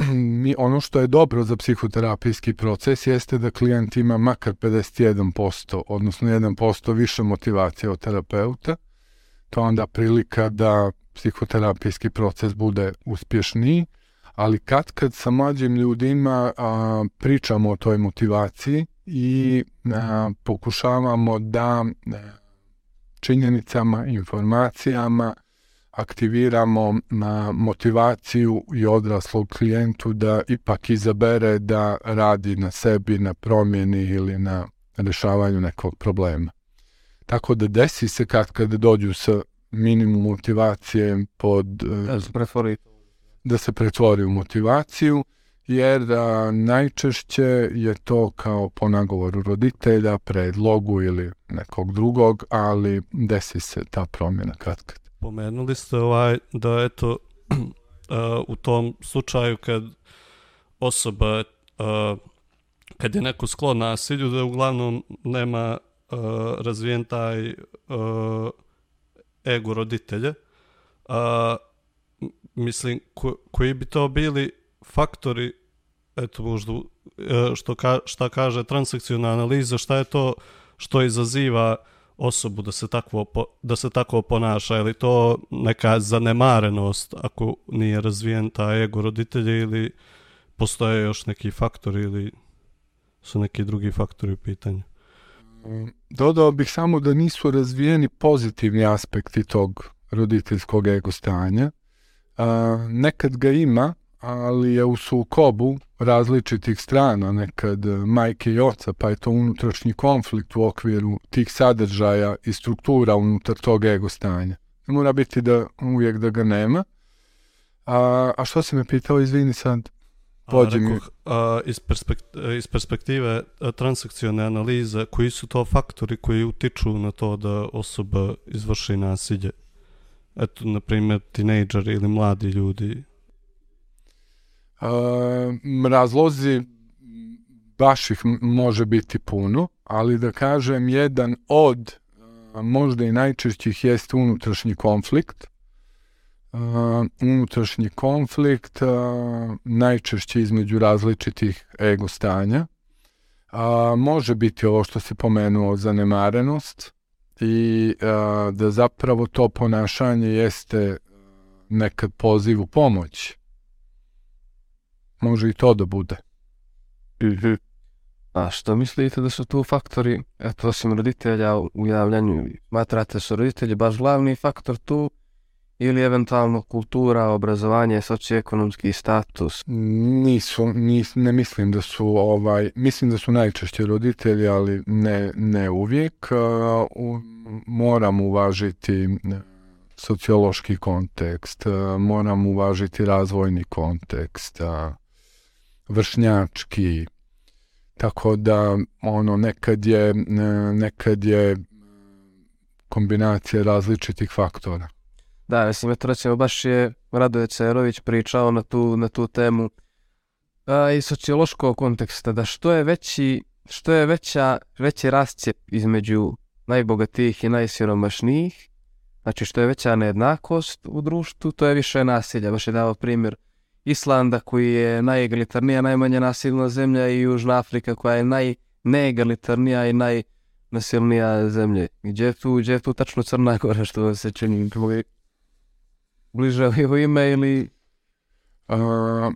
Mi, ono što je dobro za psihoterapijski proces jeste da klijent ima makar 51%, odnosno 1% više motivacije od terapeuta, to onda prilika da psihoterapijski proces bude uspješniji, ali kad kad sa mlađim ljudima a, pričamo o toj motivaciji i a, pokušavamo da a, činjenicama, informacijama aktiviramo na motivaciju i odraslog klijentu da ipak izabere da radi na sebi, na promjeni ili na rešavanju nekog problema. Tako da desi se kad kada dođu sa minimum motivacije pod... Da se pretvori. Da se pretvori u motivaciju, jer a, najčešće je to kao po nagovoru roditelja, predlogu ili nekog drugog, ali desi se ta promjena kad kad. Pomenuli ste ovaj, da eto, u tom slučaju kad osoba, uh, kad je neko sklon nasilju, da uglavnom nema uh, razvijen taj uh, ego roditelja. A, mislim, ko, koji bi to bili faktori, eto možda, e, što ka, šta kaže transakcijona analiza, šta je to što izaziva osobu da se takvo da se tako ponaša ili to neka zanemarenost ako nije razvijen taj ego roditelja ili postoje još neki faktori ili su neki drugi faktori u pitanju Dodao bih samo da nisu razvijeni pozitivni aspekti tog roditeljskog ego stanja. A, nekad ga ima, ali je u sukobu različitih strana, nekad majke i oca, pa je to unutrašnji konflikt u okviru tih sadržaja i struktura unutar tog ego stanja. Ne mora biti da uvijek da ga nema. A, a što se me pitao, izvini sad? Pođi mi. A, iz, perspekt, iz perspektive transakcione analize, koji su to faktori koji utiču na to da osoba izvrši nasilje? Eto, na primjer, tinejdžeri ili mladi ljudi. A, razlozi baš ih može biti puno, ali da kažem, jedan od možda i najčešćih jeste unutrašnji konflikt, uh, unutrašnji konflikt, najčešće između različitih ego stanja. Može biti ovo što se pomenuo zanemarenost i da zapravo to ponašanje jeste nekad poziv u pomoć. Može i to da bude. Mhm. A što mislite da su tu faktori, eto osim roditelja u javljanju, matrate su roditelji baš glavni faktor tu ili eventualno kultura, obrazovanje, socioekonomski status? Nisu, nis, ne mislim da su ovaj, mislim da su najčešće roditelji, ali ne, ne uvijek. Uh, moram uvažiti sociološki kontekst, uh, moram uvažiti razvojni kontekst, uh, vršnjački. tako da ono nekad je nekad je kombinacija različitih faktora. Da, mislim, eto recimo baš je Radoje Cerović pričao na tu, na tu temu a, iz sociološkog konteksta, da što je veći, što je veća, veći rascijep između najbogatijih i najsiromašnijih, znači što je veća nejednakost u društvu, to je više nasilja. Baš je dao primjer Islanda koji je najegalitarnija, najmanje nasilna zemlja i Južna Afrika koja je najneegalitarnija i najnasilnija zemlja. Gdje je tu, gdje je tu tačno Crna Gora što se čini bliže u ime ili... Uh,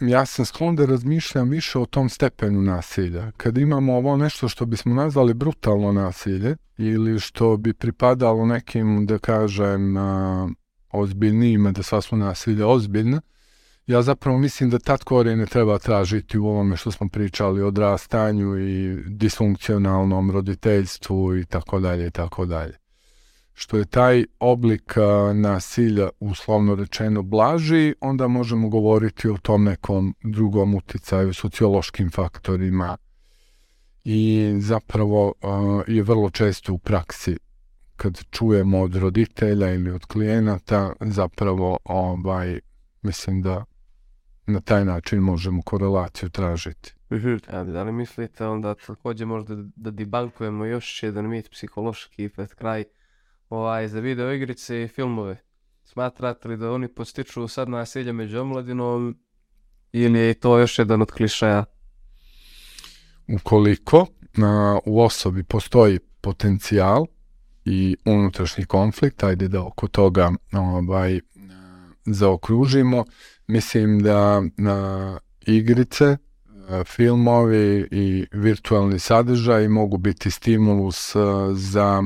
ja sam sklon da razmišljam više o tom stepenu nasilja. Kad imamo ovo nešto što bismo nazvali brutalno nasilje ili što bi pripadalo nekim, da kažem, uh, ozbiljnijima, da sva su nasilje ozbiljna, ja zapravo mislim da tad korijene treba tražiti u ovome što smo pričali o odrastanju i disfunkcionalnom roditeljstvu i tako dalje i tako dalje. Što je taj oblik nasilja uslovno rečeno blaži, onda možemo govoriti o tom nekom drugom uticaju, sociološkim faktorima i zapravo je vrlo često u praksi kad čujemo od roditelja ili od klijenata zapravo ovaj mislim da na taj način možemo korelaciju tražiti. A da li mislite onda takođe možda da debankujemo još jedan mit psihološki pred kraj ovaj, za video igrice i filmove? Smatrate li da oni postiču sad nasilje među omladinom ili je to još jedan od klišaja? Ukoliko na, u osobi postoji potencijal i unutrašnji konflikt, ajde da oko toga ovaj, zaokružimo, Mislim da na igrice, e, filmovi i virtualni sadržaj mogu biti stimulus e, za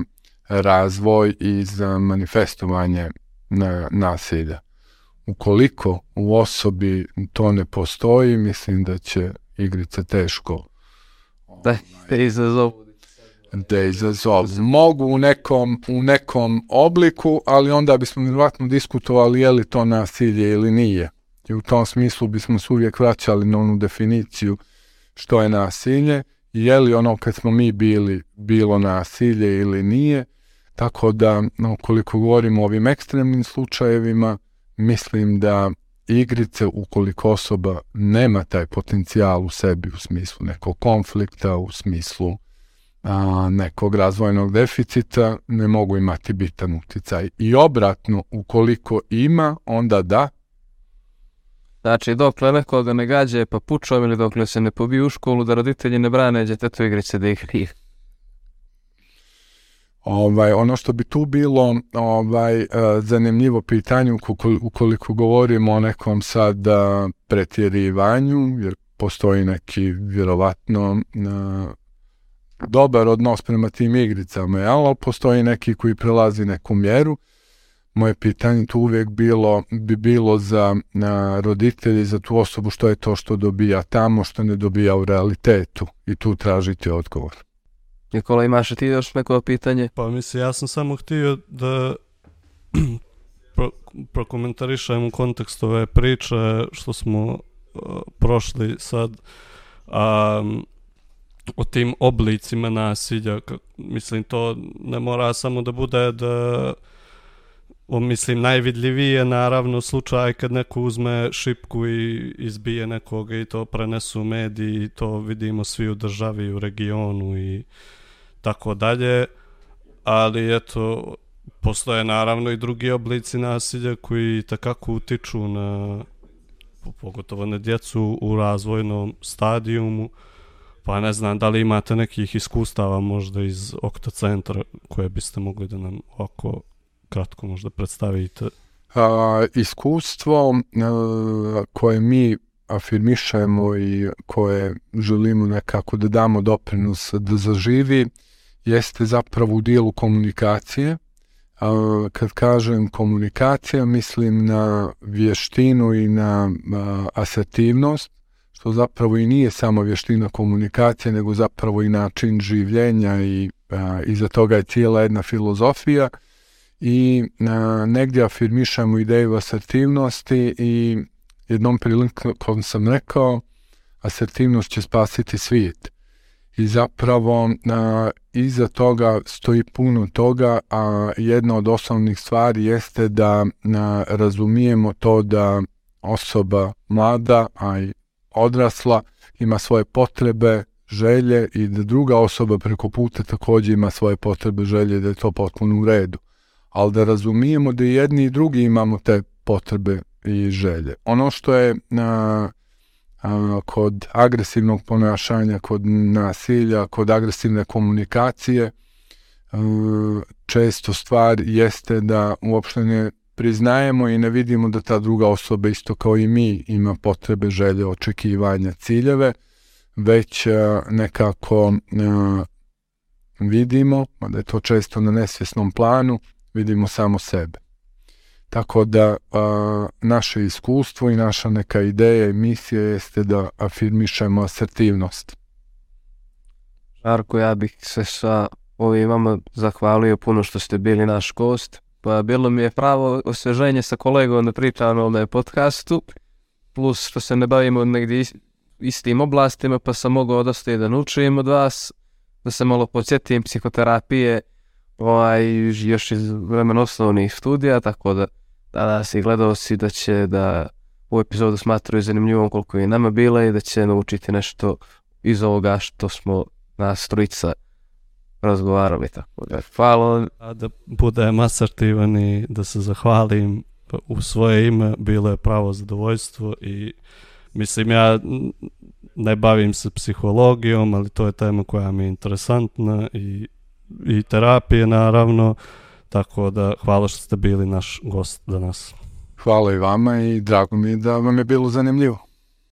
razvoj i za manifestovanje nasilja. Ukoliko u osobi to ne postoji, mislim da će igrice teško da te izazovu. Da izazovu. Mogu u nekom, u nekom obliku, ali onda bismo vjerovatno diskutovali je li to nasilje ili nije. I u tom smislu bismo se uvijek vraćali na onu definiciju što je nasilje je li ono kad smo mi bili bilo nasilje ili nije. Tako da, no, koliko govorimo o ovim ekstremnim slučajevima, mislim da igrice, ukoliko osoba nema taj potencijal u sebi u smislu nekog konflikta, u smislu a, nekog razvojnog deficita, ne mogu imati bitan uticaj. I obratno, ukoliko ima, onda da, Znači, dokle nekoga ne gađe pa pučom ili dokle se ne pobiju u školu, da roditelji ne brane djetetu igrice da ih igra. Ovaj, ono što bi tu bilo ovaj, uh, zanimljivo pitanje ukoliko govorimo o nekom sad pretjerivanju, jer postoji neki vjerovatno uh, dobar odnos prema tim igricama, ali postoji neki koji prelazi neku mjeru moje pitanje tu uvijek bilo, bi bilo za a, roditelji, za tu osobu što je to što dobija tamo, što ne dobija u realitetu i tu tražiti odgovor. Nikola, imaš ti još neko pitanje? Pa mislim, ja sam samo htio da pro, prokomentarišem u kontekstu ove priče što smo uh, prošli sad um, o tim oblicima nasilja. Mislim, to ne mora samo da bude da O, mislim, najvidljiviji je naravno slučaj kad neko uzme šipku i izbije nekoga i to prenesu mediji to vidimo svi u državi, u regionu i tako dalje. Ali eto, postoje naravno i drugi oblici nasilja koji takako utiču na pogotovo na djecu u razvojnom stadijumu. Pa ne znam da li imate nekih iskustava možda iz Oktocentra koje biste mogli da nam oko kratko možda predstavite? A, iskustvo a, koje mi afirmišemo i koje želimo nekako da damo doprinos da zaživi jeste zapravo u dijelu komunikacije. A, kad kažem komunikacija, mislim na vještinu i na a, asertivnost, što zapravo i nije samo vještina komunikacije, nego zapravo i način življenja i a, iza toga je cijela jedna filozofija i a, negdje afirmišemo ideju asertivnosti i jednom prilikom sam rekao asertivnost će spasiti svijet. I zapravo a, iza toga stoji puno toga, a jedna od osnovnih stvari jeste da a, razumijemo to da osoba mlada, a i odrasla, ima svoje potrebe, želje i da druga osoba preko puta takođe ima svoje potrebe, želje da je to potpuno u redu. Ali da razumijemo da jedni i drugi imamo te potrebe i želje. Ono što je a, a, kod agresivnog ponašanja, kod nasilja, kod agresivne komunikacije, a, često stvar jeste da uopšte ne priznajemo i ne vidimo da ta druga osoba isto kao i mi ima potrebe, želje, očekivanja, ciljeve, već nekako vidimo, da je to često na nesvjesnom planu, vidimo samo sebe. Tako da a, naše iskustvo i naša neka ideja i misija jeste da afirmišemo asertivnost. Žarko, ja bih se sa ovim vama zahvalio puno što ste bili naš gost. Pa bilo mi je pravo osveženje sa kolegom da pričam o podcastu, plus što se ne bavimo negdje istim oblastima, pa sam mogao dosta i da naučim od vas, da se malo podsjetim psihoterapije, ovaj, još iz vremena osnovnih studija, tako da danas gledao si da će da u epizodu smatraju zanimljivom koliko je nama bila i da će naučiti nešto iz ovoga što smo nas trojica razgovarali tako da hvala. A da budem asertivan i da se zahvalim u svoje ime, bilo je pravo zadovoljstvo i mislim ja ne bavim se psihologijom, ali to je tema koja mi je interesantna i, i terapije naravno, tako da hvala što ste bili naš gost danas. Hvala i vama i drago mi da vam je bilo zanimljivo.